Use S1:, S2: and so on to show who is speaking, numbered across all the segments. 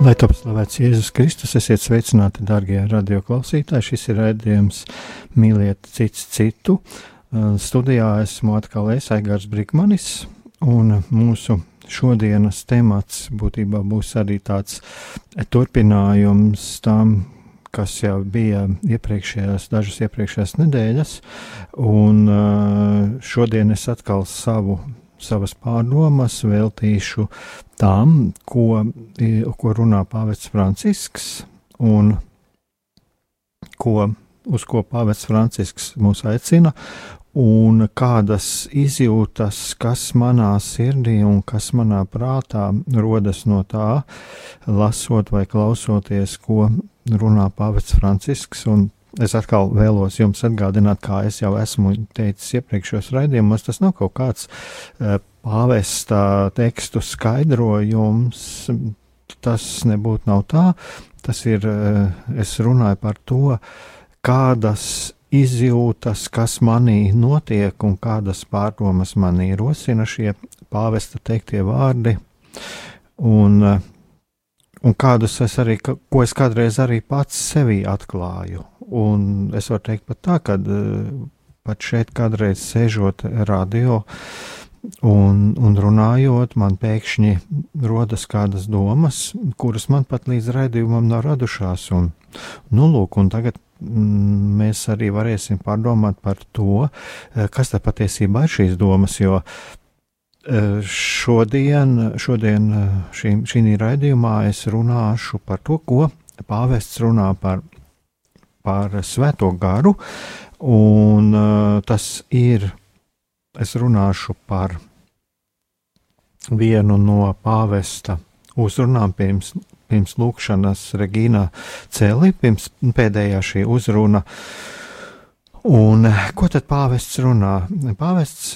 S1: Lai top slavēts Jēzus Kristus, esiet sveicināti, darbie radioklausītāji. Šis ir raidījums Mīliet cits citu. Studijā esmu atkal es, Aigars Brīkmanis, un mūsu šodienas temats būtībā būs arī tāds turpinājums tam, kas jau bija iepriekšējās, dažas iepriekšējās nedēļas, un šodien es atkal savu, savas pārdomas veltīšu tām, ko, ko runā Pāvests Francisks, un ko, uz ko Pāvests Francisks mūs aicina, un kādas izjūtas, kas manā sirdī un kas manā prātā rodas no tā, lasot vai klausoties, ko runā Pāvests Francisks. Es atkal vēlos jums atgādināt, kā es jau esmu teicis iepriekšējos raidījumos, tas nav kaut kāds uh, pāvesta tekstu skaidrojums, tas nebūtu nav tā. Tas ir, uh, es runāju par to, kādas izjūtas, kas manī notiek un kādas pārdomas manī rosina šie pāvesta teiktie vārdi, un, un kādus es arī, ko es kādreiz arī pats sevī atklāju. Un es varu teikt pat tā, ka pat šeit kādreiz sēžot radio, Un, un runājot, man pēkšņi rodas kādas domas, kuras man pat līdz raidījumam nav radušās. Un, nu, lūk, un tagad Mm, mēs arī varēsim pārdomāt par to, eh, kas tad patiesībā ir šīs domas, jo eh, šodien, šodien eh, šī, šī raidījumā es runāšu par to, ko pāvests runā par, par svēto garu, un tas ir, es runāšu par vienu no pāvesta uzrunām pirms pirms lūkšanas Regīna celi, pirms pēdējā šī uzruna. Un ko tad pāvests runā? Pāvests,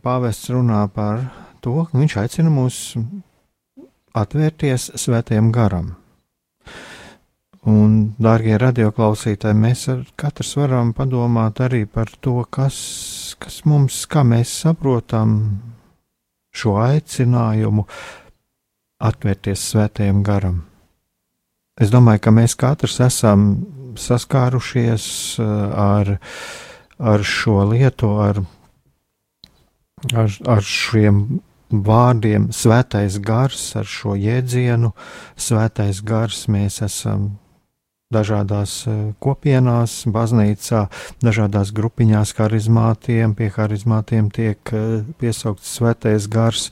S1: pāvests runā par to, ka viņš aicina mūs atvērties svētajam garam. Un, dārgie radioklausītāji, mēs katrs varam padomāt arī par to, kas, kas mums, kā mēs saprotam šo aicinājumu atvērties svētajam garam. Es domāju, ka mēs katrs esam saskārušies uh, ar, ar šo lietu, ar, ar, ar šiem vārdiem. Svētais gars, ar šo jēdzienu. Svētais gars mēs esam dažādās e, kopienās, baznīcā, dažādās grupiņās, harizmātiem, pie harizmātiem tiek e, piesaukts svētais gars.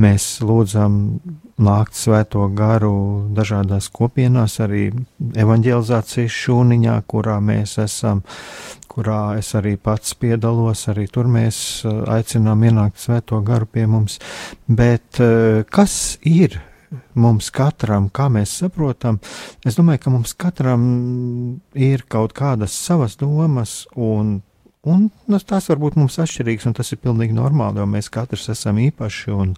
S1: Mēs lūdzam nākt svēto garu dažādās kopienās, arī evanģelizācijas šūniņā, kurā mēs esam, kurā es arī pats piedalos, arī tur mēs e, aicinām ienākt svēto garu pie mums. Bet kas ir mums katram, kā mēs saprotam, es domāju, ka mums katram ir kaut kādas savas domas, un, un nu, tās var būt mums atšķirīgas, un tas ir pilnīgi normāli, jo mēs katrs esam īpaši, un,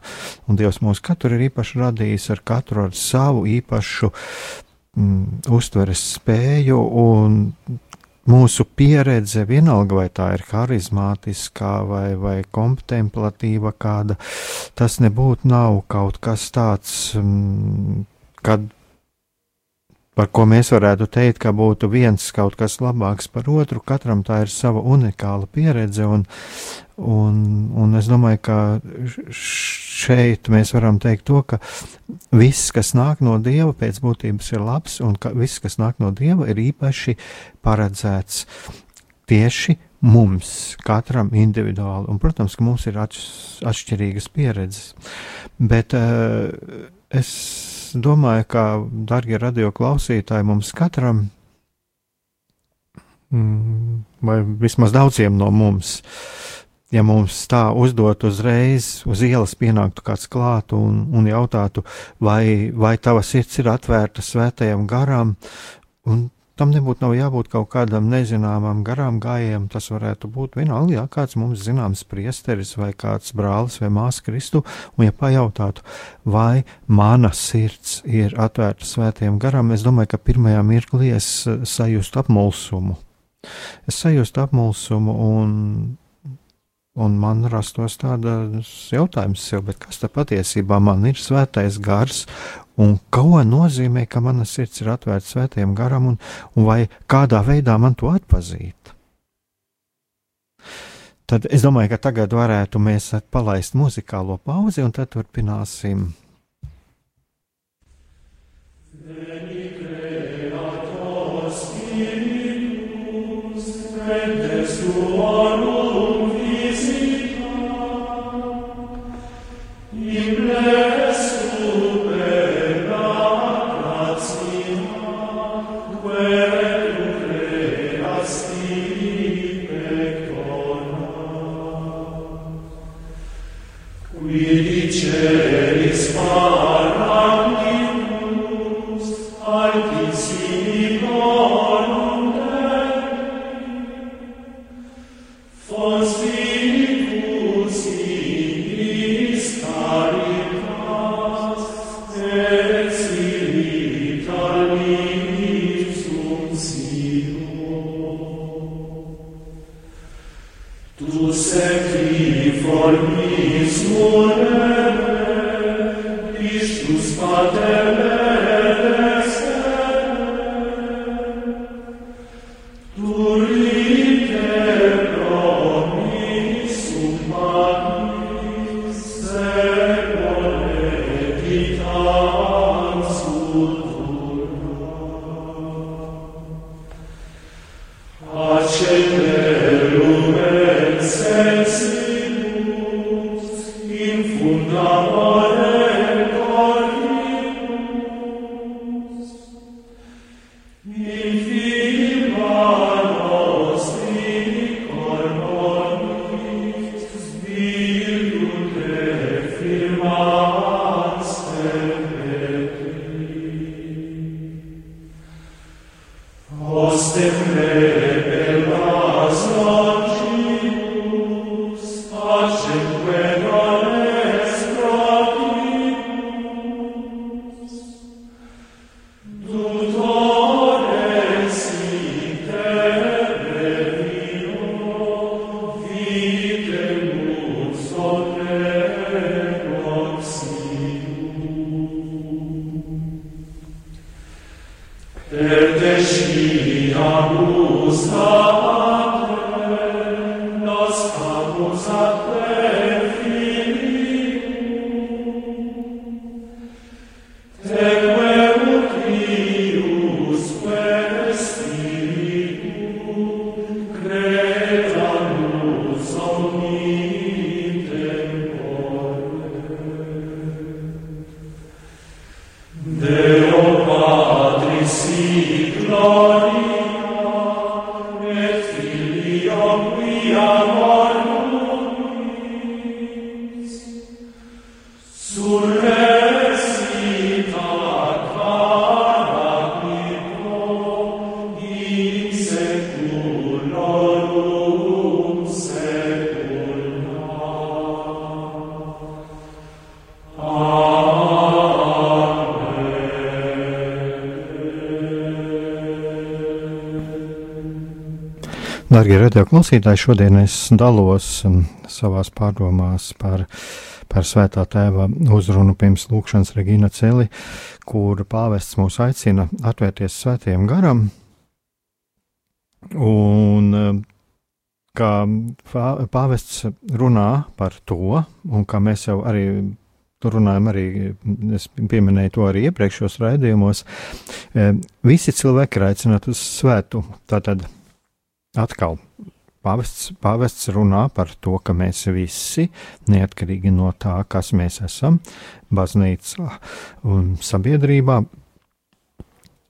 S1: un Dievs mūs katru ir īpaši radījis ar katru ar savu īpašu mm, uztveres spēju, un mūsu pieredze, vienalga vai tā ir harizmātiskā vai, vai kontemplatīva kāda, tas nebūtu nav kaut kas tāds, mm, kad, par ko mēs varētu teikt, ka būtu viens kaut kas labāks par otru. Katram tā ir sava unikāla pieredze, un, un, un es domāju, ka
S2: šeit mēs varam teikt to, ka viss, kas nāk no Dieva, pēc būtības ir labs, un ka viss, kas nāk no Dieva, ir īpaši paredzēts tieši mums, katram individuāli. Un, protams, ka mums ir atšķirīgas pieredzes. Bet uh, es domāju, ka, darbie radioklausītāji, mums katram, mm, vai vismaz daudziem no mums, ja mums tā uzdot uzreiz uz ielas pienāktu kāds klāt un, un jautātu, vai, vai tava sirds ir atvērta svētajam garam, un tam nebūtu jābūt kaut kādam nezināmam garām gājējam. Tas varētu būt vienalga, ja kāds mums zināms priesteris vai kāds brālis vai māsa Kristu, un ja pajautātu, vai mana sirds ir atvērta svētiem garam, es domāju, ka pirmajā mirklī es sajūstu apmulsumu. Es sajūstu apmulsumu un Un man rastos tāds jautājums sev, kas tad patiesībā man ir svētais gars, un ko nozīmē, ka mana sirds ir atvērta svētajam garam, un, un vai kādā veidā man to atpazīt? Tad es domāju, ka tagad varētu mēs palaist muzikālo pauzi, un tad turpināsim. Veni creator Amen. Hostem me Darbie radioklausītāji, šodien es dalos um, savās pārdomās par, par Svētā Tēva uzrunu pirms lūkšanas Regīna Celi, kur pāvests mūs aicina atvērties Svētajam garam. Un um, kā pāvests runā par to, un kā mēs jau arī
S1: tur runājam arī, es pieminēju to arī iepriekšējos raidījumos, visi cilvēki ir aicināti uz svētumu. Tātad atkal Pāvests, pāvests runā par to, ka mēs visi, neatkarīgi no tā, kas mēs esam, baznīcā un sabiedrībā,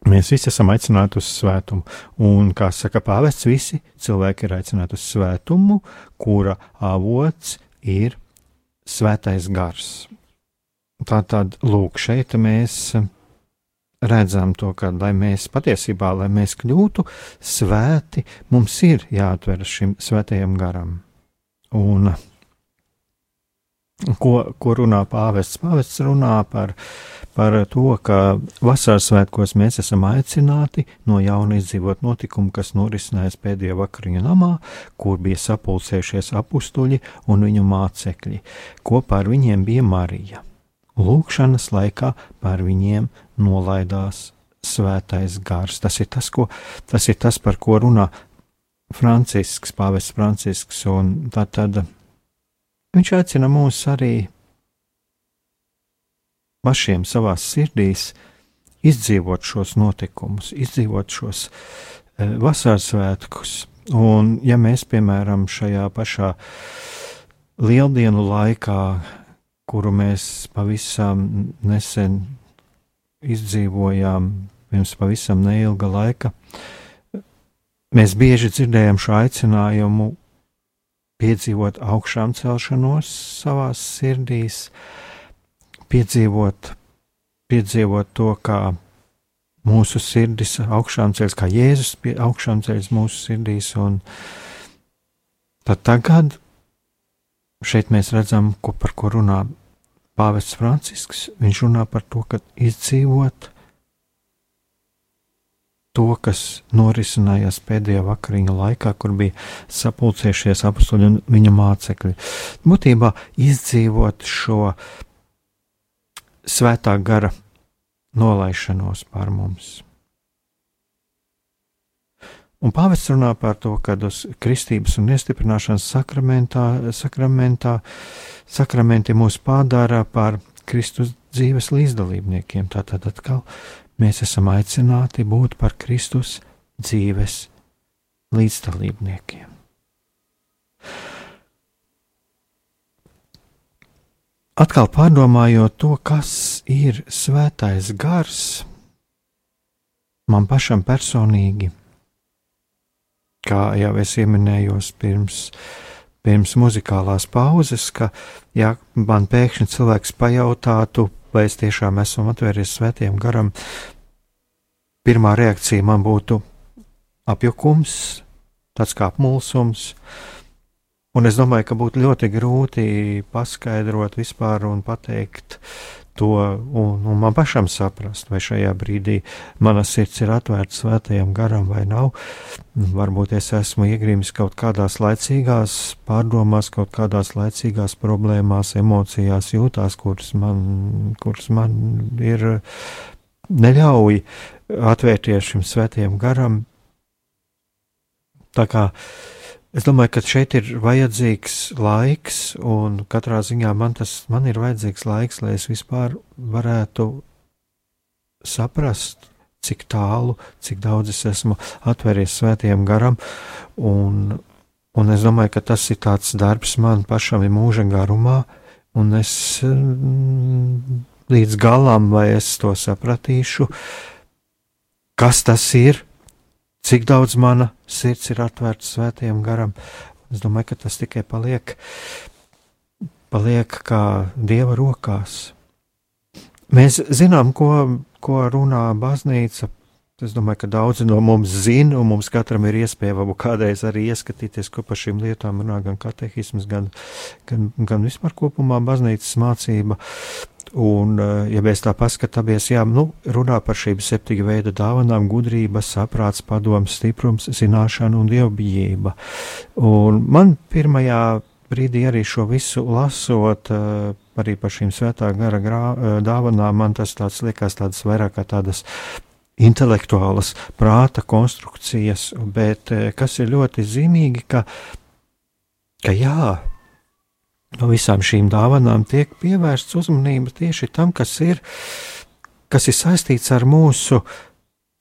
S1: mēs visi esam aicināti uz svētumu. Un, kā saka pāvests, visi cilvēki ir aicināti uz svētumu, kura avots ir svētais gars. Tātad, lūk, šeit mēs redzam to, ka, lai mēs patiesībā, lai mēs kļūtu svēti, mums ir jāatveras šim svētajam garam. Un ko, ko runā pāvests? Pāvests runā par, par to, ka vasaras svētkos mēs esam aicināti no jauna izdzīvot notikumu, kas norisinājās pēdējā vakariņu namā, kur bija sapulcējušies apstuļi un viņu mācekļi. Kopā ar viņiem bija Marija lūkšanas laikā par viņiem nolaidās svētais gars. Tas ir tas, ko, tas ir tas par ko runā Francisks, Pāvests Francisks, tā tad viņš aicina mūs arī pašiem savās sirdīs izdzīvot šos notikumus, izdzīvot šos e, vasaras svētkus. Un, ja mēs, piemēram, šajā pašā lieldienu laikā kuru mēs pavisam nesen izdzīvojām, pirms pavisam neilga laika, mēs bieži dzirdējam šo aicinājumu piedzīvot augšām celšanos savās sirdīs, piedzīvot, piedzīvot to, kā mūsu sirdis augšām ceļas, kā Jēzus augšām ceļas mūsu sirdīs, un tad tagad šeit mēs redzam, ko par ko runā Pāvests Francisks runā par to, ka izdzīvot to, kas norisinājās pēdējā vakariņa laikā, kur bija sapulcējušies apstuļi un viņa mācekļi. Būtībā izdzīvot šo svētā gara nolaišanos pār mums. Un pāvests runā par to, ka uz kristības un iestiprināšanas sakramentā, sakramentā sakramenti mūs padara par Kristus dzīves līdzdalībniekiem. Tātad atkal mēs esam aicināti būt par Kristus dzīves līdzdalībniekiem. Atkal pārdomājot to, kas ir svētais gars, man pašam personīgi kā jau es pieminējos pirms, pirms muzikālās pauzes, ka, ja man pēkšņi cilvēks pajautātu, vai es tiešām esmu atvērties svētiem garam, pirmā reakcija man būtu apjukums, tāds kā apmulsums. Un es domāju, ka būtu ļoti grūti paskaidrot vispār un pateikt, to un, un man pašam saprast, vai šajā brīdī mana sirds ir atvērta svētajam garam vai nav. Varbūt es esmu iegrimis kaut kādās laicīgās pārdomās, kaut kādās laicīgās problēmās, emocijās, jūtās, kuras man, kuras man ir neļauj atvērties šim svētajam garam. Tā kā uh, Es domāju, ka šeit ir vajadzīgs laiks, un katrā ziņā man, tas, man ir vajadzīgs laiks, lai es vispār varētu saprast, cik tālu, cik daudz es esmu atvēries svētajam garam. Un, un es domāju, ka tas ir tāds darbs man pašam ir mūža garumā, un es mm, līdz galam, vai es to sapratīšu, kas tas ir cik daudz mana sirds ir atvērta svētajam garam. Es domāju, ka tas tikai paliek, paliek kā dieva rokās. Mēs zinām, ko, ko runā baznīca. Es domāju, ka daudzi no mums zina, un mums katram ir iespēja varbūt kādreiz arī ieskatīties, ko par šīm lietām runā gan katehisms, gan, gan, gan vispār kopumā baznīcas mācība. Un, eh, ja mēs tā paskatāmies, jā, nu, runā par šīm septiņu veidu dāvanām - gudrība, saprāts, padoms, stiprums, zināšana un dievbijība. Un man pirmajā brīdī arī šo visu lasot, eh, arī par šīm svētā gara grā, eh, dāvanām, man tas tāds liekas tādas vairāk kā tādas intelektuālas prāta konstrukcijas, bet kas ir ļoti zīmīgi, ka, ka jā, no visām šīm dāvanām tiek pievērsts uzmanība tieši tam, kas ir, kas ir saistīts ar mūsu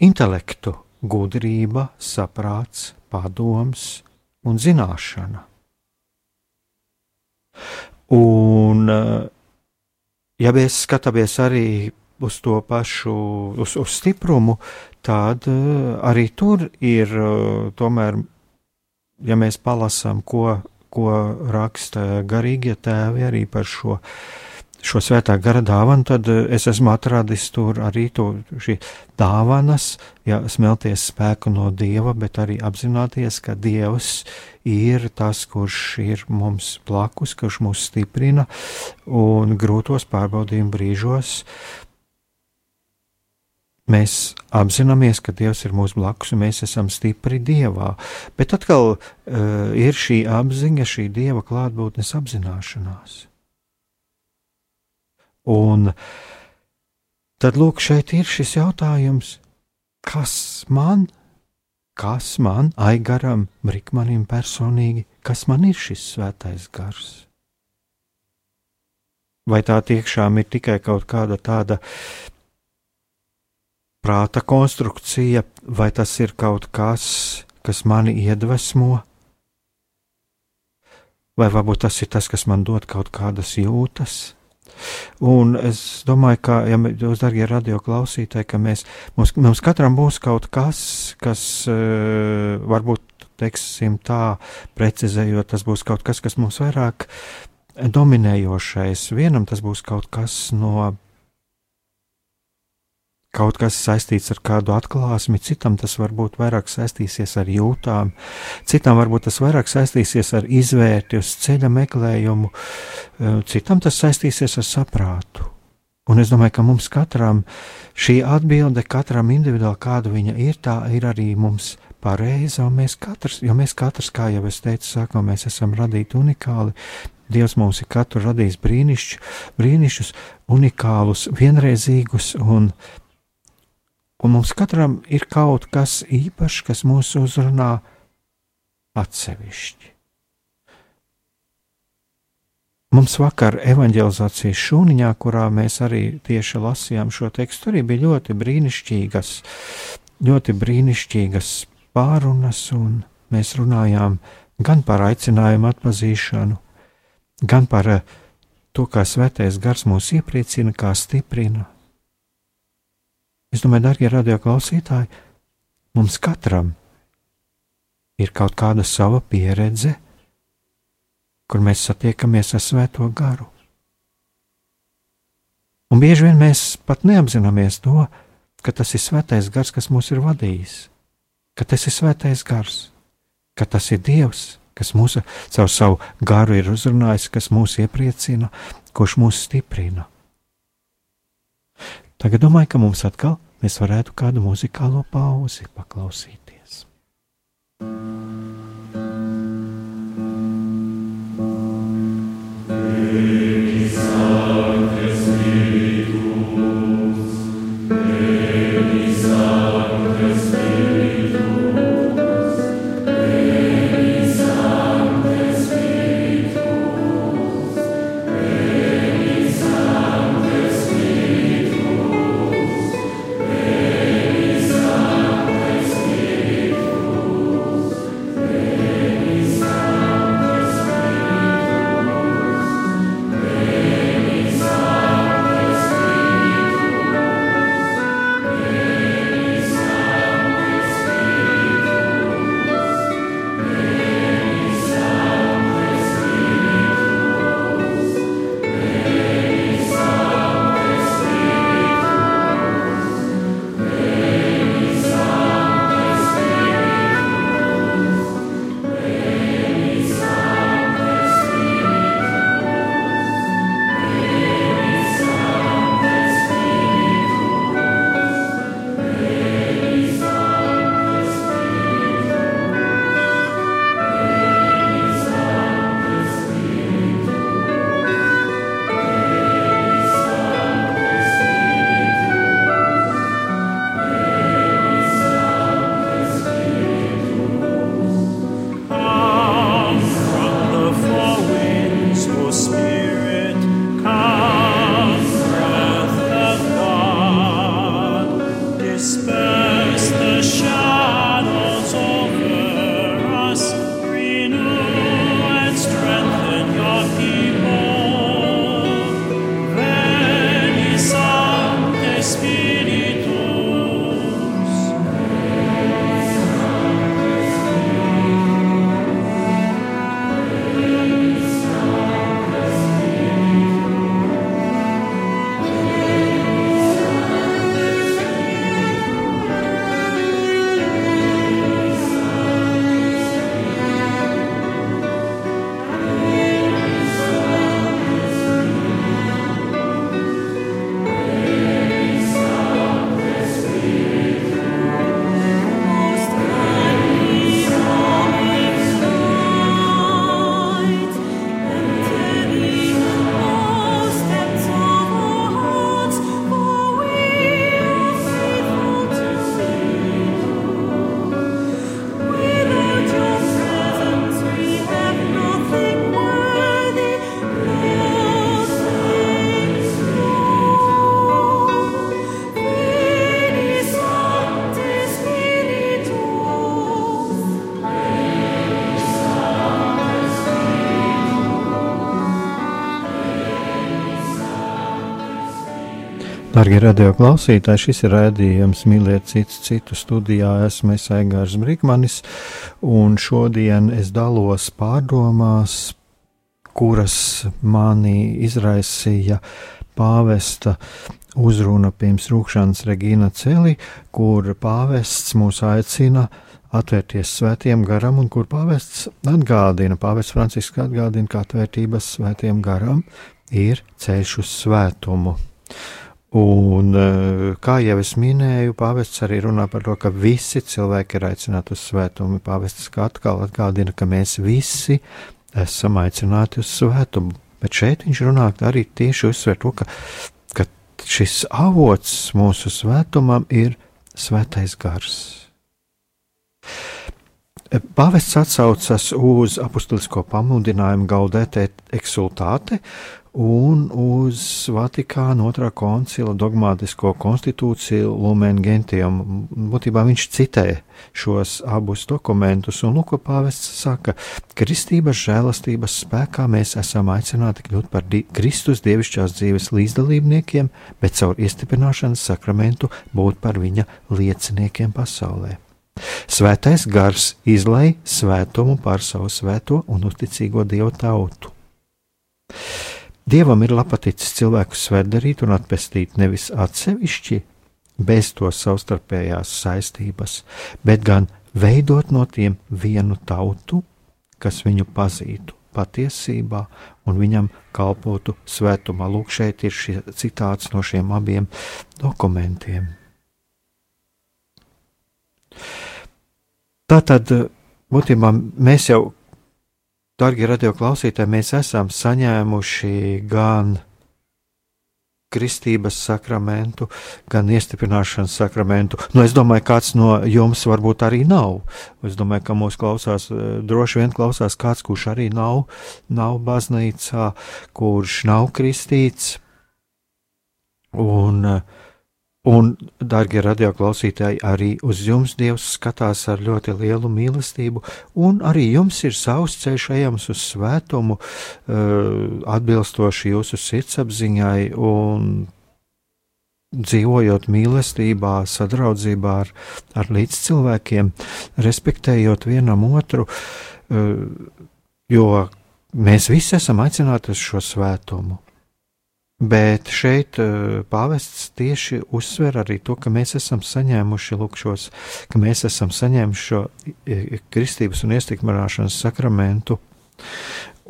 S1: intelektu, gudrība, saprāts, padoms un zināšana. Un, ja mēs skatāmies arī uz to pašu, uz, uz stiprumu, tad arī tur ir tomēr, ja mēs palasām, ko ko raksta garīgie tēvi arī par šo, šo svētā gara dāvanu, tad es esmu atradis tur arī to dāvanas, ja smelties spēku no dieva, bet arī apzināties, ka dievs ir tas, kurš ir mums blakus, kurš mūs stiprina un grūtos pārbaudījumu brīžos Mēs apzināmies, ka Dievs ir mūsu blakus, un mēs esam stipri Dievā. Bet atkal uh, ir šī apziņa, šī Dieva klātbūtnes apzināšanās. Un tad lūk, šeit ir šis jautājums, kas man, kas man, Aigaram, Brikmanim personīgi, kas man ir šis svētais gars? Vai tā tiešām ir tikai kaut kāda tāda prāta konstrukcija, vai tas ir kaut kas, kas mani iedvesmo, vai varbūt tas ir tas, kas man dod kaut kādas jūtas. Un es domāju, ka, ja jūs, darbie radioklausītāji, ka mēs, mums, mums katram būs kaut kas, kas uh, varbūt, teiksim tā, precizējot, tas būs kaut kas, kas mums vairāk dominējošais. Vienam tas būs kaut kas no kaut kas saistīts ar kādu atklāsmi, citam tas varbūt vairāk saistīsies ar jūtām, citam varbūt tas vairāk saistīsies ar izvērti uz ceļa meklējumu, eh, citam tas saistīsies ar saprātu. Un es domāju, ka mums katram šī atbilde, katram individuāli, kāda viņa ir, tā ir arī mums pareiza. Mēs katrs, jo mēs katrs, kā jau es teicu, sākumā mēs esam radīti unikāli. Dievs mums ir katru radījis brīnišķus, brīnišķus, unikālus, vienreizīgus un un mums katram ir kaut kas īpašs, kas mūs uzrunā atsevišķi. Mums vakar evanģelizācijas šūniņā, kurā mēs arī tieši lasījām šo tekstu, arī bija ļoti brīnišķīgas, ļoti brīnišķīgas pārunas, un mēs runājām gan par aicinājumu atpazīšanu, gan par to, kā svētais gars mūs iepriecina, kā stiprina, Es domāju, darbie radioklausītāji, mums katram ir kaut kāda sava pieredze, kur mēs satiekamies ar Svēto garu. Un bieži vien mēs pat neapzināmies to, ka tas ir Svētais gars, kas mūs ir vadījis, ka tas ir Svētais gars, ka tas ir Dievs, kas mūs caur savu garu ir uzrunājis, kas mūs iepriecina, kurš mūs stiprina. Tagad domāju, ka mums atkal mēs varētu kādu muzikālo pauzi paklausīties. Thank you. Darbie radio klausītāji, šis ir rādījums mīlēt citu citu studijā. Esmu Aigārs Brīkmanis, un šodien es dalos pārdomās, kuras mani izraisīja pāvesta uzruna pirms rūkšanas Regīna Celi, kur pāvests mūs aicina atvērties svētiem garam, un kur pāvests atgādina, pāvests Francisks atgādina, ka atvērtības svētiem garam ir ceļš uz svētumu. Un, eh, kā jau es minēju, pāvests arī runā par to, ka visi cilvēki ir aicināti uz svētumu. Pāvests atkal atgādina, ka mēs visi esam aicināti uz svētumu. Bet šeit viņš runā arī tieši uzsver to, ka, ka šis avots mūsu svētumam ir svētais gars. Pāvests atsaucas uz apustulisko pamudinājumu gaudēt exultāte, un uz Vatikāna otrā koncila dogmātisko konstitūciju Lumen Gentium. Būtībā viņš citē šos abus dokumentus, un Luka pāvests saka, ka kristības žēlastības spēkā mēs esam aicināti kļūt par di Kristus dievišķās dzīves līdzdalībniekiem, bet caur iestiprināšanas sakramentu būt par viņa lieciniekiem pasaulē. Svētais gars izlai svētumu pār savu svēto un uzticīgo dievu tautu. Dievam ir lapaticis cilvēku svētdarīt un atpestīt nevis atsevišķi, bez to savstarpējās saistības, bet gan veidot no tiem vienu tautu, kas viņu pazītu patiesībā un viņam kalpotu svētumā. Lūk, šeit ir šie citāts no šiem abiem dokumentiem. Tātad, būtībā mēs jau Darbie radioklausītāji, mēs esam saņēmuši gan kristības sakramentu, gan iestiprināšanas sakramentu. Nu, es domāju, kāds no jums varbūt arī nav. Es domāju, ka mūsu klausās, eh, droši vien klausās kāds, kurš arī nav, nav baznīcā, kurš nav kristīts. Un uh, Un, darbie radioklausītāji, arī uz jums Dievs skatās ar ļoti lielu mīlestību, un arī jums ir savs ceļš ejams uz svētumu, uh, atbilstoši jūsu sirdsapziņai un dzīvojot mīlestībā, sadraudzībā ar, ar līdzcilvēkiem, respektējot vienam otru, uh, jo mēs visi esam aicināti uz šo svētumu. Bet šeit eh, pāvests tieši uzsver arī to, ka mēs esam saņēmuši lūkšos, ka mēs esam saņēmuši šo kristības un iestikmarāšanas sakramentu.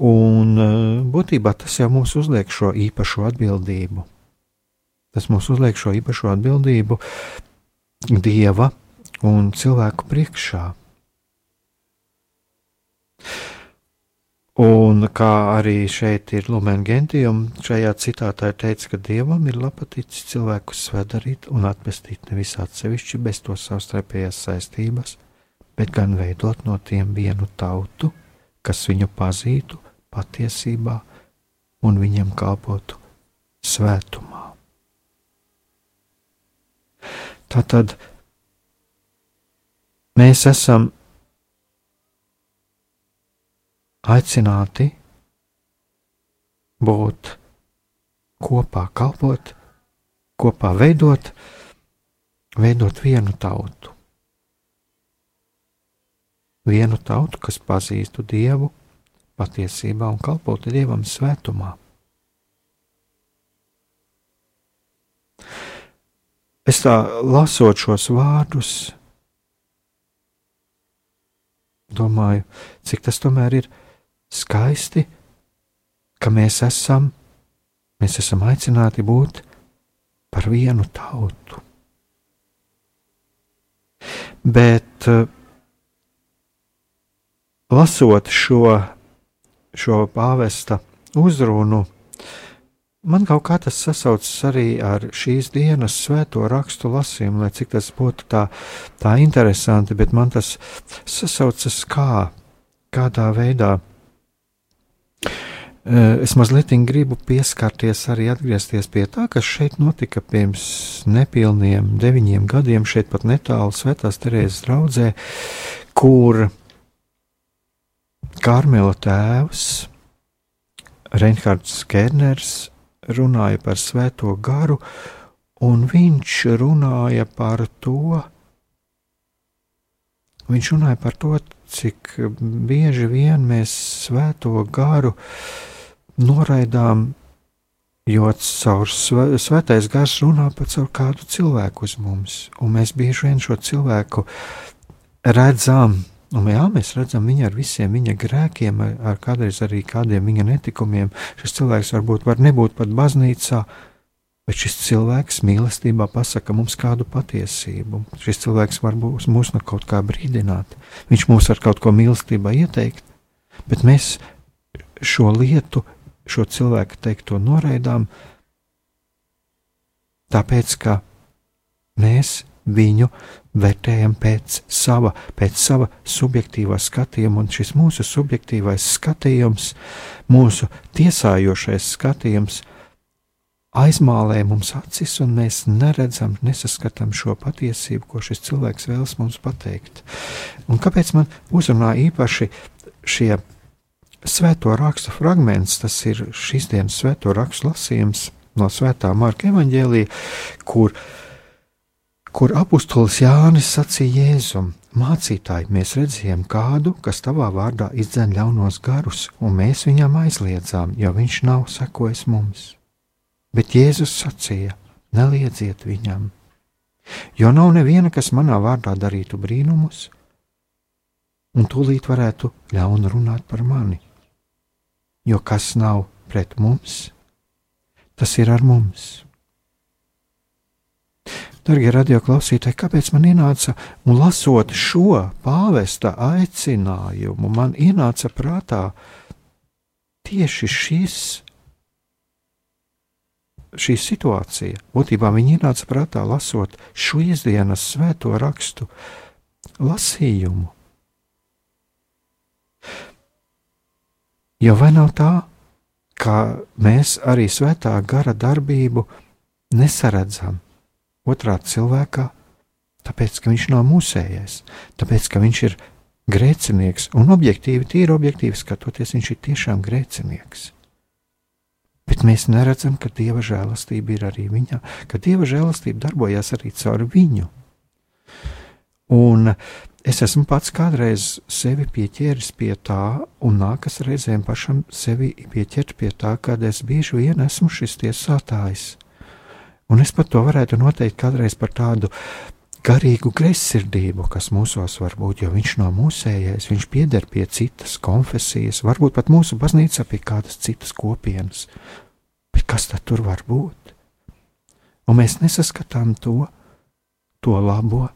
S1: Un eh, būtībā tas jau mums uzliek šo īpašo atbildību. Tas mums uzliek šo īpašo atbildību Dieva un cilvēku priekšā. Un kā arī šeit ir Lumēna Gentijam, šajā citātā ir teikts, ka Dievam ir lapaticis cilvēkus svēdarīt un atpestīt nevis atsevišķi bez to savstarpējās saistības, bet gan veidot no tiem vienu tautu, kas viņu pazītu patiesībā un viņam kalpotu svētumā. Tātad mēs esam aicināti būt kopā, kalpot, kopā veidot, veidot vienu tautu. Vienu tautu, kas pazīstu Dievu patiesībā un kalpotu Dievam svētumā. Es tā lasot šos vārdus, domāju, cik tas tomēr ir skaisti, ka mēs esam, mēs esam aicināti būt par vienu tautu. Bet lasot šo, šo pāvesta uzrunu, Man kaut kā tas sasaucas arī ar šīs dienas svēto rakstu lasījumu, lai cik tas būtu tā, tā interesanti, bet man tas sasaucas kā, kādā veidā. Es mazliet gribu pieskarties arī atgriezties pie tā, kas šeit notika pirms nepilniem deviņiem gadiem, šeit pat netālu Svētās Terēzes draudzē, kur Karmela tēvs Reinhards Kerners runāja par svēto garu, un viņš runāja par to, viņš runāja par to, cik bieži vien mēs svēto garu noraidām, jo caur svētais gars runā par kādu cilvēku uz mums, un mēs bieži vien šo cilvēku redzam Un, jā, mēs redzam viņu ar visiem viņa grēkiem, ar, ar kādreiz arī kādiem viņa netikumiem. Šis cilvēks varbūt var nebūt pat baznīcā, bet šis cilvēks mīlestībā pasaka mums kādu patiesību. Šis cilvēks var mūs no kaut kā brīdināt. Viņš mums var kaut ko mīlestībā ieteikt, bet mēs šo lietu, šo cilvēku teikto noraidām, tāpēc ka mēs viņu vērtējam pēc sava, pēc sava subjektīvā skatījuma, un šis mūsu subjektīvais skatījums, mūsu tiesājošais skatījums, aizmālē mums acis, un mēs neredzam, nesaskatām šo patiesību, ko šis cilvēks vēlas mums pateikt. Un kāpēc man uzrunā īpaši šie svēto rakstu fragments, tas ir šīs dienas svēto rakstu lasījums no svētā Marka evaņģēlī, kur kur apustulis Jānis sacīja Jēzum: Mācītāji, mēs redzējām kādu, kas tavā vārdā izdzen ļaunos garus, un mēs viņam aizliedzām, jo viņš nav sekojis mums. Bet Jēzus sacīja: Neliedziet viņam, jo nav neviena, kas manā vārdā darītu brīnumus, un tūlīt varētu ļaunu runāt par mani. Jo kas nav pret mums, tas ir ar mums. Darbie radioklausītāji, kāpēc man ienāca, un lasot šo pāvesta aicinājumu, man ienāca prātā tieši šis, šī situācija. Būtībā viņi ienāca prātā lasot šīs dienas svēto rakstu lasījumu. Jo vai nav tā, ka mēs arī svētā gara darbību nesaredzam? otrā cilvēkā, tāpēc, ka viņš nav mūsējais, tāpēc, ka viņš ir grēcinieks, un objektīvi, tīri objektīvi skatoties, viņš ir tiešām grēcinieks. Bet mēs neredzam, ka dieva žēlastība ir arī viņā, ka dieva žēlastība darbojas arī caur viņu. Un es esmu pats kādreiz sevi pieķēris pie tā, un nākas reizēm pašam sevi pieķert pie tā, kad es bieži vien esmu šis tiesātājs. Un es pat to varētu noteikt kādreiz par tādu garīgu greizsirdību, kas mūsos var būt, jo viņš nav mūsējais, viņš pieder pie citas konfesijas, varbūt pat mūsu baznīca pie kādas citas kopienas. Bet kas tad tur var būt? Un mēs nesaskatām to, to labo,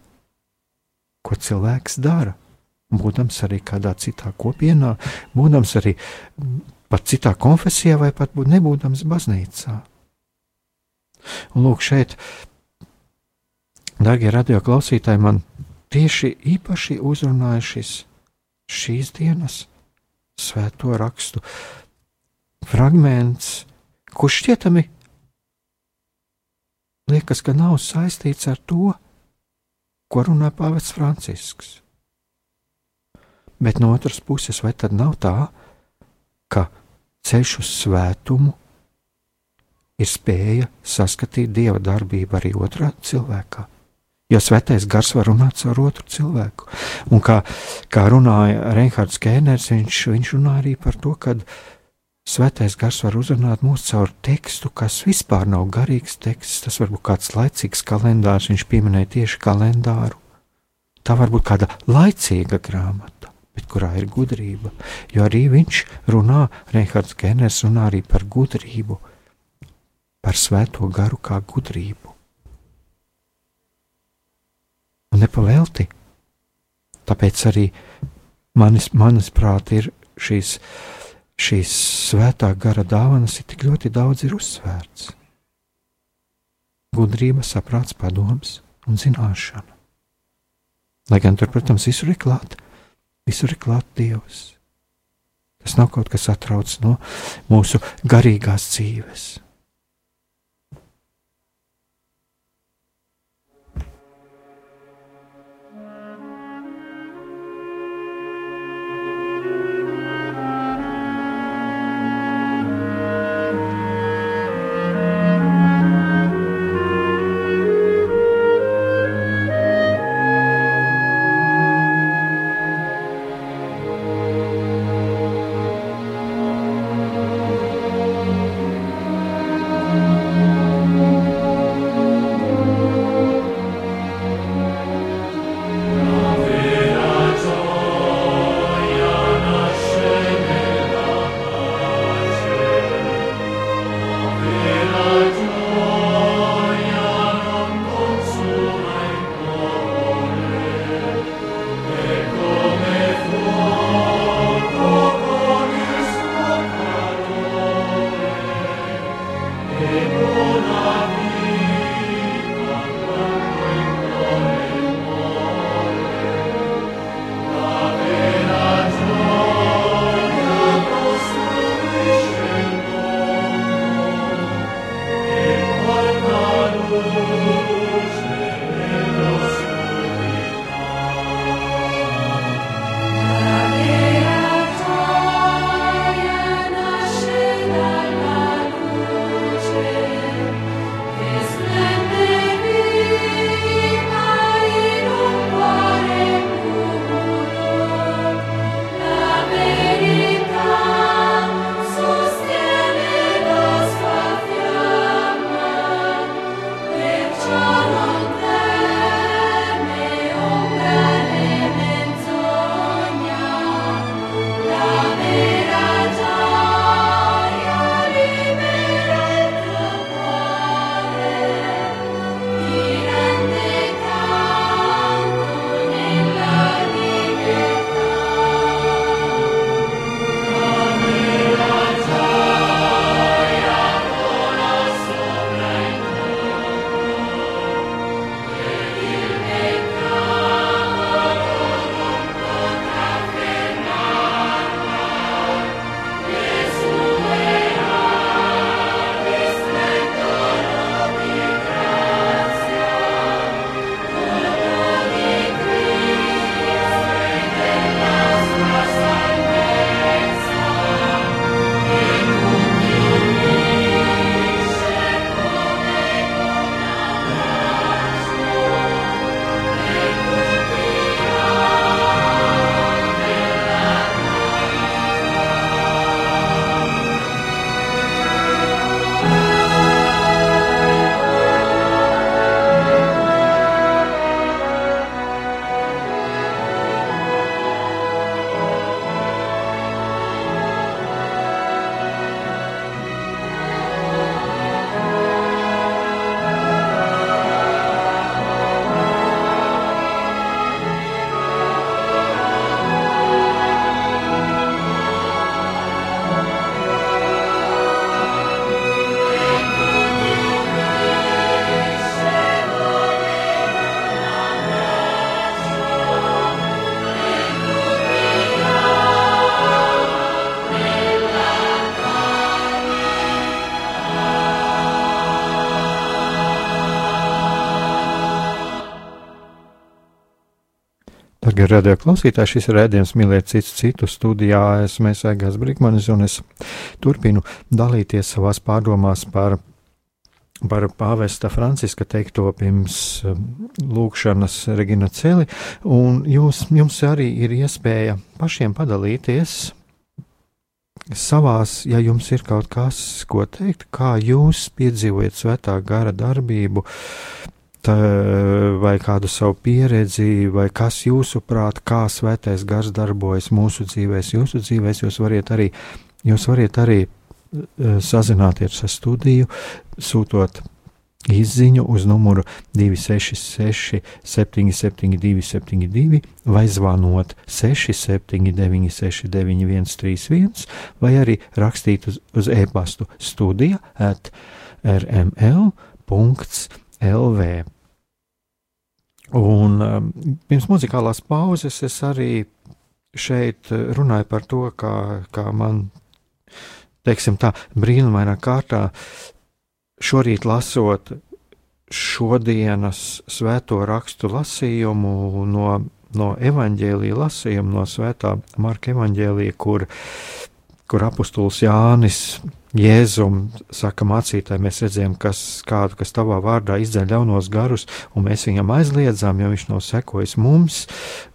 S1: ko cilvēks dara. Būdams arī kādā citā kopienā, būdams arī pat citā konfesijā, vai pat nebūdams baznīcā. Un lūk, šeit, darbie radioklausītāji, man tieši īpaši uzrunāja šis šīs dienas svēto rakstu fragments, kurš šķietami liekas, ka nav saistīts ar to, ko runā Pāvests Francisks. Bet no otras puses, vai tad nav tā, ka ceļš uz svētumu ir spēja saskatīt dieva darbību arī otrā cilvēkā? Jo svētais gars var runāt ar otru cilvēku. Un kā, kā runāja Reinhards Kēners, viņš, viņš runāja arī par to, ka svētais gars var uzrunāt mūs caur tekstu, kas vispār nav garīgs teksts. Tas var būt kāds laicīgs kalendārs, viņš pieminēja tieši kalendāru. Tā var būt kāda laicīga grāmata, bet kurā ir gudrība. Jo arī viņš runā, Reinhards Kēners runā arī par gudrību, par svēto garu kā gudrību. un nepavēlti. Tāpēc arī manis, manis prāt ir šīs, šīs svētā gara dāvanas ir tik ļoti daudz ir uzsvērts. Gudrība, saprāts, padoms un zināšana. Lai gan tur, protams, visur ir klāt, visur ir klāt Dievs. Tas nav kaut kas atrauc no mūsu garīgās dzīves. Darbie radio klausītāji, šis ir rādījums mīlēt citu citu studijā. Esmu Aigās Brīsmanis un es turpinu dalīties savās pārdomās par, par pāvesta Franciska teikto pirms um, lūkšanas Regina Celi. Un jūs, jums arī ir iespēja pašiem padalīties savās, ja jums ir kaut kas, ko teikt, kā jūs piedzīvojat svētā gara darbību tā, vai kādu savu pieredzi, vai kas jūsuprāt, kā svētais gars darbojas mūsu dzīvēs, jūsu dzīvēs, jūs variet arī, jūs variet arī uh, sazināties ar studiju, sūtot izziņu uz numuru 266, 772, 72, vai zvanot 679, 691, 31, vai arī rakstīt uz, uz e-pastu studija at rml.lv. Un um, pirms muzikālās pauzes es arī šeit uh, runāju par to, kā, kā man, teiksim tā, brīnumainā kārtā šorīt lasot šodienas svēto rakstu lasījumu no, no evaņģēlīja lasījumu, no svētā Marka evaņģēlīja, kur, kur apustulis Jānis Jēzum saka mācītāji, mēs redzējām, kas kādu, kas tavā vārdā izdzeļ ļaunos garus, un mēs viņam aizliedzām, jo viņš nav sekojis mums,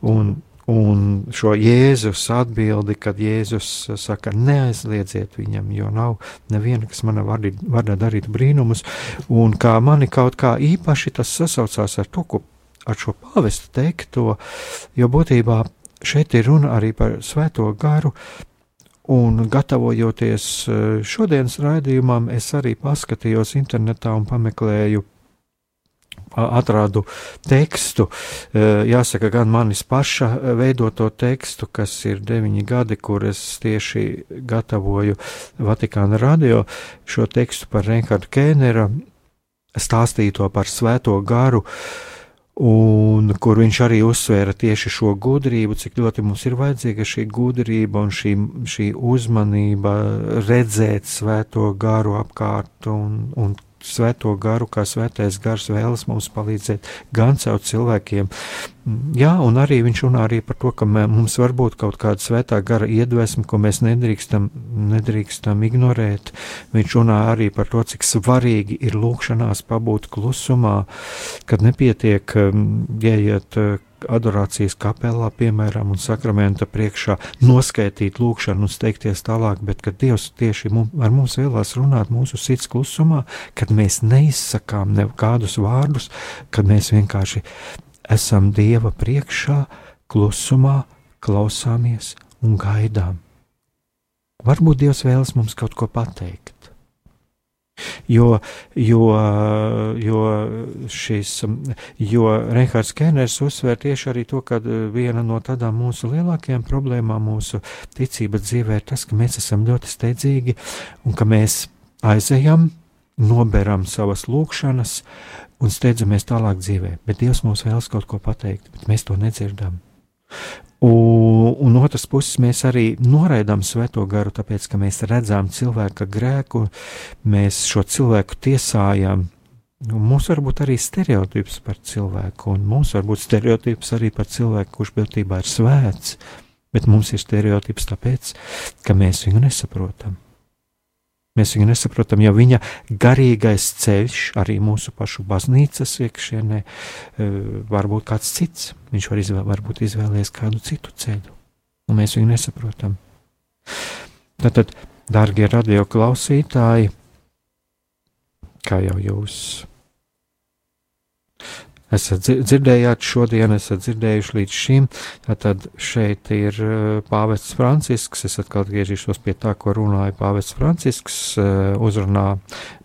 S1: un, un šo Jēzus atbildi, kad Jēzus saka, neaizliedziet viņam, jo nav neviena, kas manā vārdā darītu brīnumus, un kā mani kaut kā īpaši tas sasaucās ar to, ko ar šo pāvestu teikto, jo būtībā šeit ir runa arī par svēto garu, Un gatavojoties e, šodienas raidījumam, es arī paskatījos internetā un pameklēju atradu tekstu, e, jāsaka, gan manis paša veidoto tekstu, kas ir deviņi gadi, kur es tieši gatavoju Vatikāna radio, šo tekstu par Reinhardu Kēnera stāstīto par svēto garu, uh, un kur viņš arī uzsvēra tieši šo gudrību, cik ļoti mums ir vajadzīga šī gudrība un šī, šī uzmanība redzēt svēto garu apkārt un, un svēto garu, kā svētais gars vēlas mums palīdzēt gan caur cilvēkiem. Jā, un arī viņš runā arī par to, ka mums var būt kaut kāda svētā gara iedvesma, ko mēs nedrīkstam, nedrīkstam ignorēt. Viņš runā arī par to, cik svarīgi ir lūkšanās pabūt klusumā, kad nepietiek ieiet adorācijas kapelā, piemēram, un sakramenta priekšā noskaitīt lūkšanu un steigties tālāk, bet kad Dievs tieši mums, ar mums vēlās runāt mūsu sirds klusumā, kad mēs neizsakām nekādus vārdus, kad mēs vienkārši esam Dieva priekšā, klusumā, klausāmies un gaidām. Varbūt Dievs vēlas mums kaut ko pateikt. Jo, jo, jo, šis, jo Reinhards Kēners uzsver tieši arī to, ka viena no tādām mūsu lielākajām problēmām mūsu ticības dzīvē ir tas, ka mēs esam ļoti steidzīgi un ka mēs aizejam, noberam savas lūkšanas un steidzamies tālāk dzīvē. Bet Dievs mums vēlas kaut ko pateikt, bet mēs to nedzirdam. Un, un otrs puses mēs arī noraidām svēto garu, tāpēc, ka mēs redzam cilvēka grēku, mēs šo cilvēku tiesājam. Mums var būt arī stereotips par cilvēku, un mums var būt stereotips arī par cilvēku, kurš būtībā ir svēts, bet mums ir stereotips tāpēc, ka mēs viņu nesaprotam. Mēs viņu nesaprotam, jo viņa garīgais ceļš, arī mūsu pašu baznīcas iekšienē, e, var būt kāds cits. Viņš var izvēl, varbūt izvēlēties kādu citu ceļu, un mēs viņu nesaprotam. Tātad, darbie radio klausītāji, kā jau jūs esat dzirdējāt šodien, esat dzirdējuši līdz šim. Tad šeit ir eh, pāvests Francisks. Es atkal atgriezīšos pie tā, ko runāja pāvests Francisks eh, uzrunā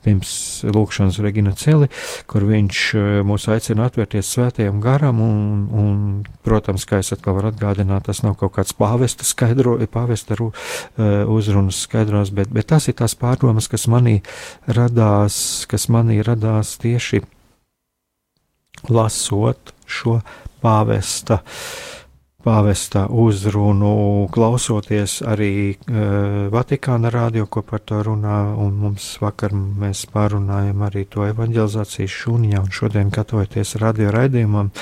S1: pirms lūkšanas Regina Celi, kur viņš eh, mūs aicina atvērties svētajam garam, un, un protams, kā es atkal varu atgādināt, tas nav kaut kāds pāvesta skaidro, pāvesta uzrunas skaidros, bet, bet tas ir tās pārdomas, kas manī radās, kas manī radās tieši lasot šo pāvesta, pāvesta uzrunu, klausoties arī uh, Vatikāna rādio, ko par to runā, un mums vakar mēs pārunājam arī to evanģelizācijas šūniņā, un šodien gatavoties radio raidījumam.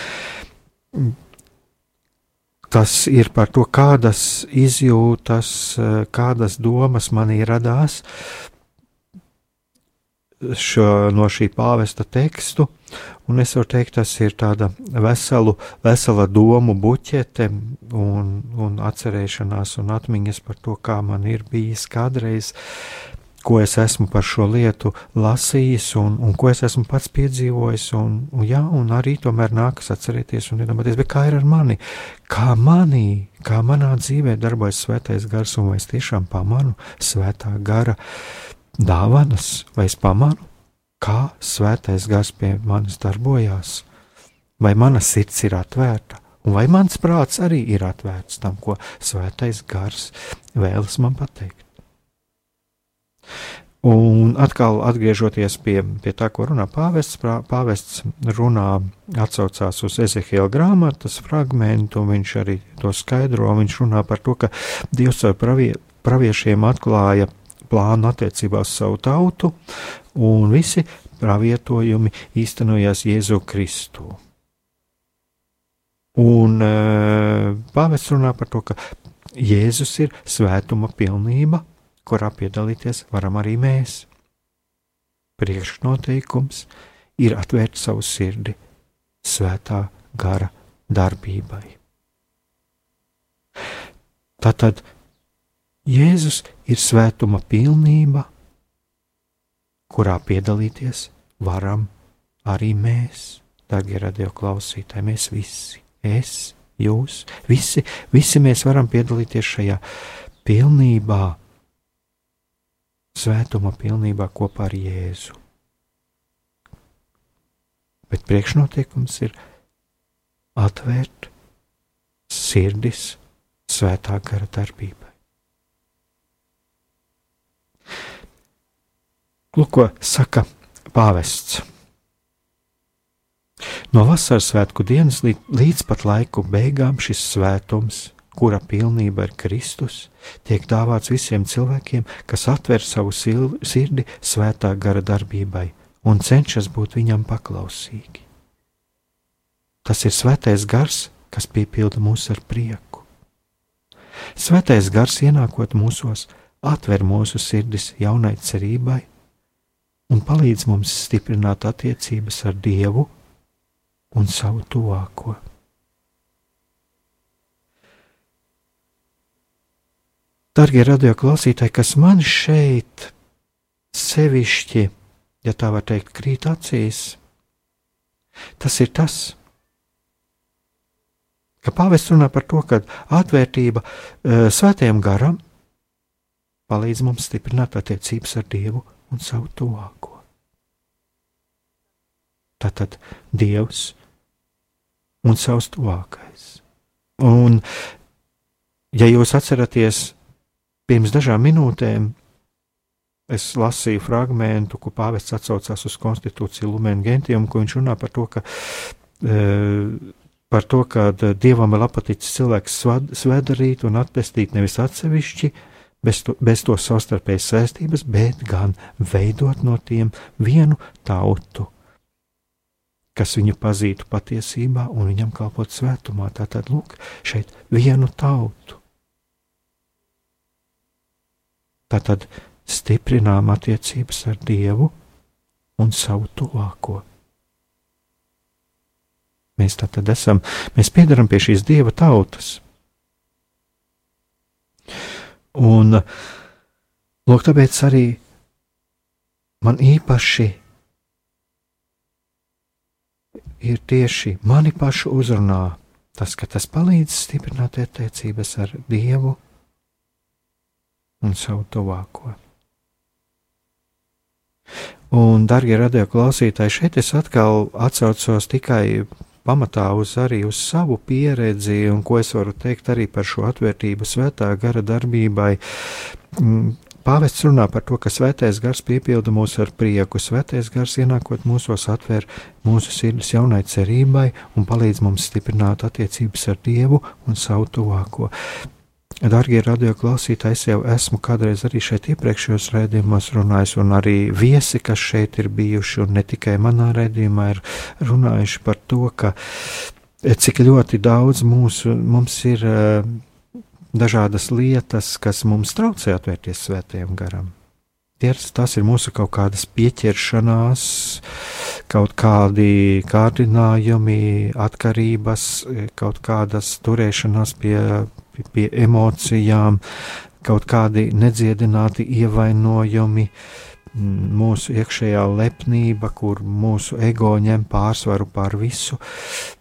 S1: tas ir par to, kādas izjūtas, kādas domas manī radās šo, no šī pāvesta tekstu. Un es varu teikt, tas ir tāda veselu, vesela domu buķete un, un atcerēšanās un atmiņas par to, kā man ir bijis kādreiz ko es esmu par šo lietu lasījis un, un ko es esmu pats piedzīvojis. Un, un, jā, un arī tomēr nākas atcerēties un iedomāties, kā ir ar mani, kā manī, kā manā dzīvē darbojas svētais gars, un vai es tiešām pamanu svētā gara dāvanas, vai es pamanu, kā svētais gars pie manis darbojās, vai mana sirds ir atvērta. Un vai mans prāts arī ir atvērts tam, ko svētais gars vēlas man pateikt? Un atkal atgriežoties pie, pie tā, ko runā pāvests, pāvests runā, atsaucās uz Ezehiela grāmatas fragment, un viņš arī to skaidro. Viņš runā par to, ka Dievs ar pravie, praviešiem atklāja plānu attiecībā uz savu tautu, un visi pravietojumi īstenojās Jēzu Kristu. Un uh, pāvests runā par to, ka Jēzus ir svētuma pilnība kurā piedalīties varam arī mēs. Priekšnoteikums ir atvērt savu sirdi svētā gara darbībai. Tātad Jēzus ir svētuma pilnība, kurā piedalīties varam arī mēs, darbie radioklausītāji, mēs visi, es, jūs, visi, visi mēs varam piedalīties šajā pilnībā svētuma pilnībā kopā ar Jēzu. Bet priekšnoteikums ir atvērt sirdis svētā gara darbībai. Lūk, ko saka pāvests. No vasaras svētku dienas līdz pat laiku beigām šis svētums kura pilnība ir Kristus, tiek dāvāts visiem cilvēkiem, kas atver savu sirdi svētā gara darbībai un cenšas būt viņam paklausīgi. Tas ir svētais gars, kas piepilda mūs ar prieku. Svētais gars ienākot mūsos, atver mūsu sirdis jaunai cerībai un palīdz mums stiprināt attiecības ar Dievu un savu tuvāko. Darbie radioklausītāji, kas man šeit sevišķi, ja tā var teikt, krīt acīs, tas ir tas, ka pāvests runā par to, ka atvērtība uh, svētajam garam palīdz mums stiprināt attiecības ar Dievu un savu tuvāko. Tātad Dievs un savs tuvākais. Un, ja jūs atceraties Pirms dažām minūtēm es lasīju fragment, ko pāvests atsaucās uz konstitūciju Lumēna Gentium, ko viņš runā par to, ka, e, par to, ka dievam ir apaticis cilvēks svēdarīt un atpestīt nevis atsevišķi, bez to, bez to savstarpējas saistības, bet gan veidot no tiem vienu tautu, kas viņu pazītu patiesībā un viņam kalpot svētumā. Tātad, lūk, šeit vienu tautu. Tātad stiprinām attiecības ar Dievu un savu tuvāko. Mēs tātad esam, mēs piedaram pie šīs Dieva tautas. Un, lūk, tāpēc arī man īpaši ir tieši mani pašu uzrunā tas, ka tas palīdz stiprināt attiecības ar Dievu un savu tuvāko. Un, darbie radio klausītāji, šeit es atkal atcaucos tikai pamatā uz arī uz savu pieredzi, un ko es varu teikt arī par šo atvērtību svētā gara darbībai. Mm, pāvests runā par to, ka svētais gars piepilda mūs ar prieku, svētais gars ienākot mūsos atver mūsu sirdis jaunai cerībai un palīdz mums stiprināt attiecības ar Dievu un savu tuvāko. Darbie radioklausītāji, es jau esmu kādreiz arī šeit iepriekšējos raidījumos runājis, un arī viesi, kas šeit ir bijuši, un ne tikai manā raidījumā, ir runājuši par to, ka cik ļoti daudz mūsu, mums ir uh, dažādas lietas, kas mums traucē atvērties svētajam garam. Tas ir mūsu kaut kādas pieķeršanās, kaut kādi kārdinājumi, atkarības, kaut kādas turēšanās pie, pie, emocijām, kaut kādi nedziedināti ievainojumi, mūsu iekšējā lepnība, kur mūsu ego ņem pārsvaru pār visu.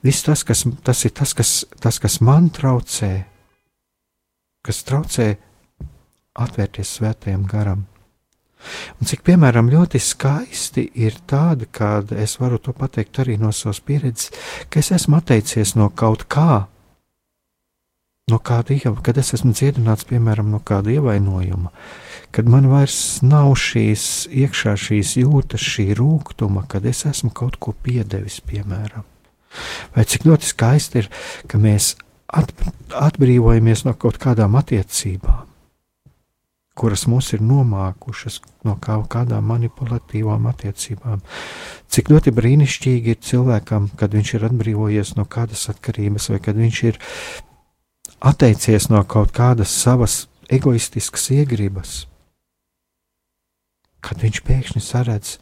S1: Viss tas, kas, tas ir tas kas, tas, kas man traucē, kas traucē atvērties svētajam garam. Un cik, piemēram, ļoti skaisti ir tāda, kad es varu to pateikt arī no savas pieredzes, ka es esmu atteicies no kaut kā, no kāda ievainojuma, kad es esmu dziedināts, piemēram, no kāda ievainojuma, kad man vairs nav šīs iekšā šīs jūtas, šī rūkuma, kad es esmu kaut ko piedevis, piemēram. Vai cik ļoti skaisti ir, ka mēs atbrīvojamies no kaut kādām attiecībām, kuras mūs ir nomākušas no kaut kādām manipulatīvām attiecībām. Cik ļoti brīnišķīgi ir cilvēkam, kad viņš ir atbrīvojies no kādas atkarības, vai kad viņš ir atteicies no kaut kādas savas egoistiskas iegribas, kad viņš pēkšņi saredz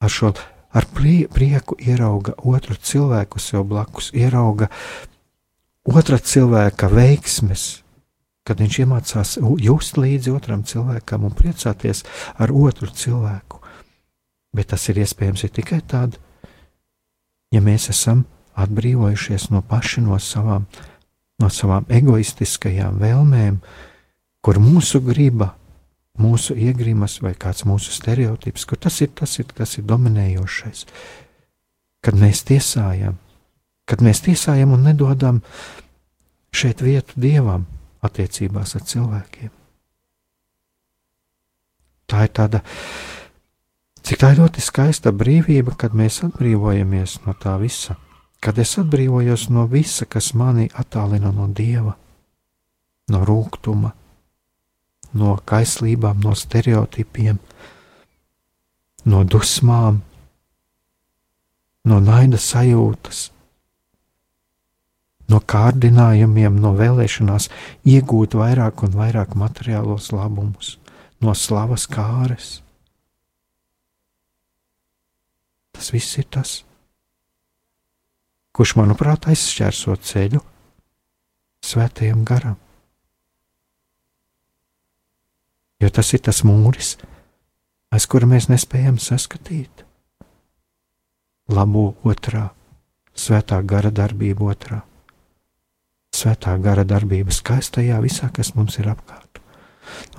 S1: ar šo ar prieku ierauga otru cilvēku sev blakus, ierauga otra cilvēka veiksmes, kad viņš iemācās just līdzi otram cilvēkam un priecāties ar otru cilvēku. Bet tas ir iespējams ir tikai tad, ja mēs esam atbrīvojušies no paši no savām, no savām egoistiskajām vēlmēm, kur mūsu griba mūsu iegrimas vai kāds mūsu stereotips, kur tas ir, tas ir, tas ir dominējošais. Kad mēs tiesājam, kad mēs tiesājam un nedodam šeit vietu dievam attiecībās ar cilvēkiem. Tā ir tāda, cik tā ir ļoti skaista brīvība, kad mēs atbrīvojamies no tā visa, kad es atbrīvojos no visa, kas mani attālina no dieva, no rūkuma, no kaislībām, no stereotipiem, no dusmām, no naida sajūtas, no kārdinājumiem, no vēlēšanās iegūt vairāk un vairāk materiālos labumus, no slavas kāres. Tas viss ir tas, kurš, manuprāt, aizšķērso ceļu svētajam garam. jo tas ir tas mūris, aiz kura mēs nespējam saskatīt labo otrā, svētā gara darbība otrā, svētā gara darbība skaistajā visā, kas mums ir apkārt.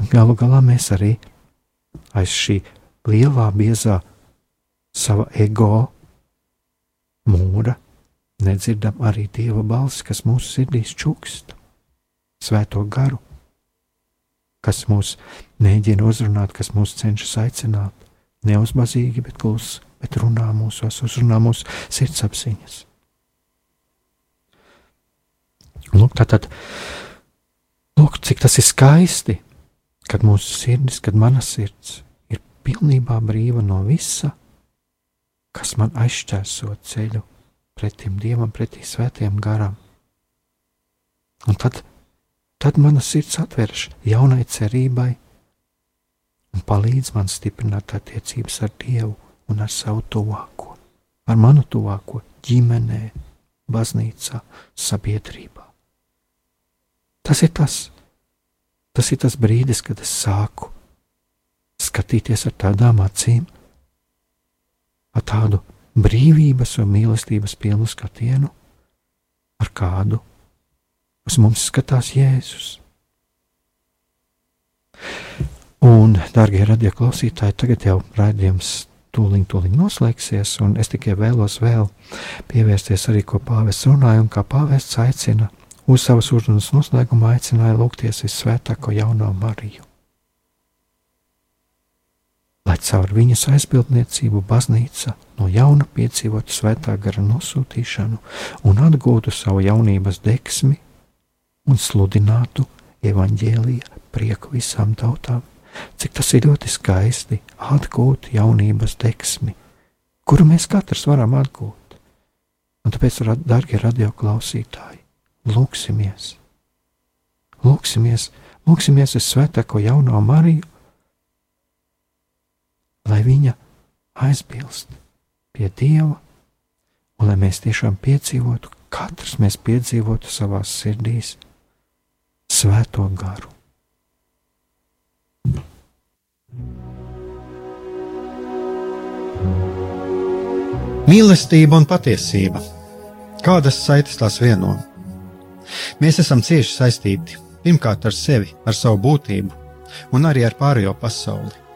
S1: Un galu galā mēs arī aiz šī lielā, biezā sava ego mūra nedzirdam arī dieva balsi, kas mūsu sirdīs čukst, svēto garu kas mūs mēģina uzrunāt, kas mūs cenšas aicināt. Neuzbazīgi, bet klusi, bet runā mūsos, uzrunā mūsu sirdsapziņas. Lūk, tātad, lūk, cik tas ir skaisti, kad mūsu sirdis, kad mana sirds ir pilnībā brīva no visa, kas man aizšķērso ceļu pretim Dievam, pretī svētiem garam. Un tad tad mana sirds atveras jaunai cerībai un palīdz man stiprināt attiecības ar Dievu un ar savu tuvāko, ar manu tuvāko ģimenē, baznīcā, sabiedrībā. Tas ir tas, tas ir tas brīdis, kad es sāku skatīties ar tādām acīm, ar tādu brīvības un mīlestības pilnu skatienu, ar kādu Uz mums skatās Jēzus. Un, darbie radioklausītāji, tagad jau raidījums tūlīt, tūlīt noslēgsies, un es tikai vēlos vēl pievērsties arī, ko pāvests runāja, un kā pāvests aicina uz savas uzrunas noslēguma aicināja lūgties visvētāko jauno Mariju. Lai caur viņas aizbildniecību baznīca no jauna piedzīvotu svētā gara nosūtīšanu un atgūtu savu jaunības deksmi un sludinātu evaņģēlīja prieku visām tautām. Cik tas ir ļoti skaisti atgūt jaunības deksmi, kuru mēs katrs varam atgūt.
S3: Un tāpēc, darbie radioklausītāji, lūksimies! Lūksimies, lūksimies uz Svētāko jauno Mariju, lai viņa aizbilst pie Dieva, un lai mēs tiešām piedzīvotu, katrs mēs piedzīvotu savā sirdīs svēto garu.
S1: Mīlestība un patiesība. Kādas saites tās vieno? Mēs esam cieši saistīti pirmkārt ar sevi, ar savu būtību, un arī ar pārējo pasauli,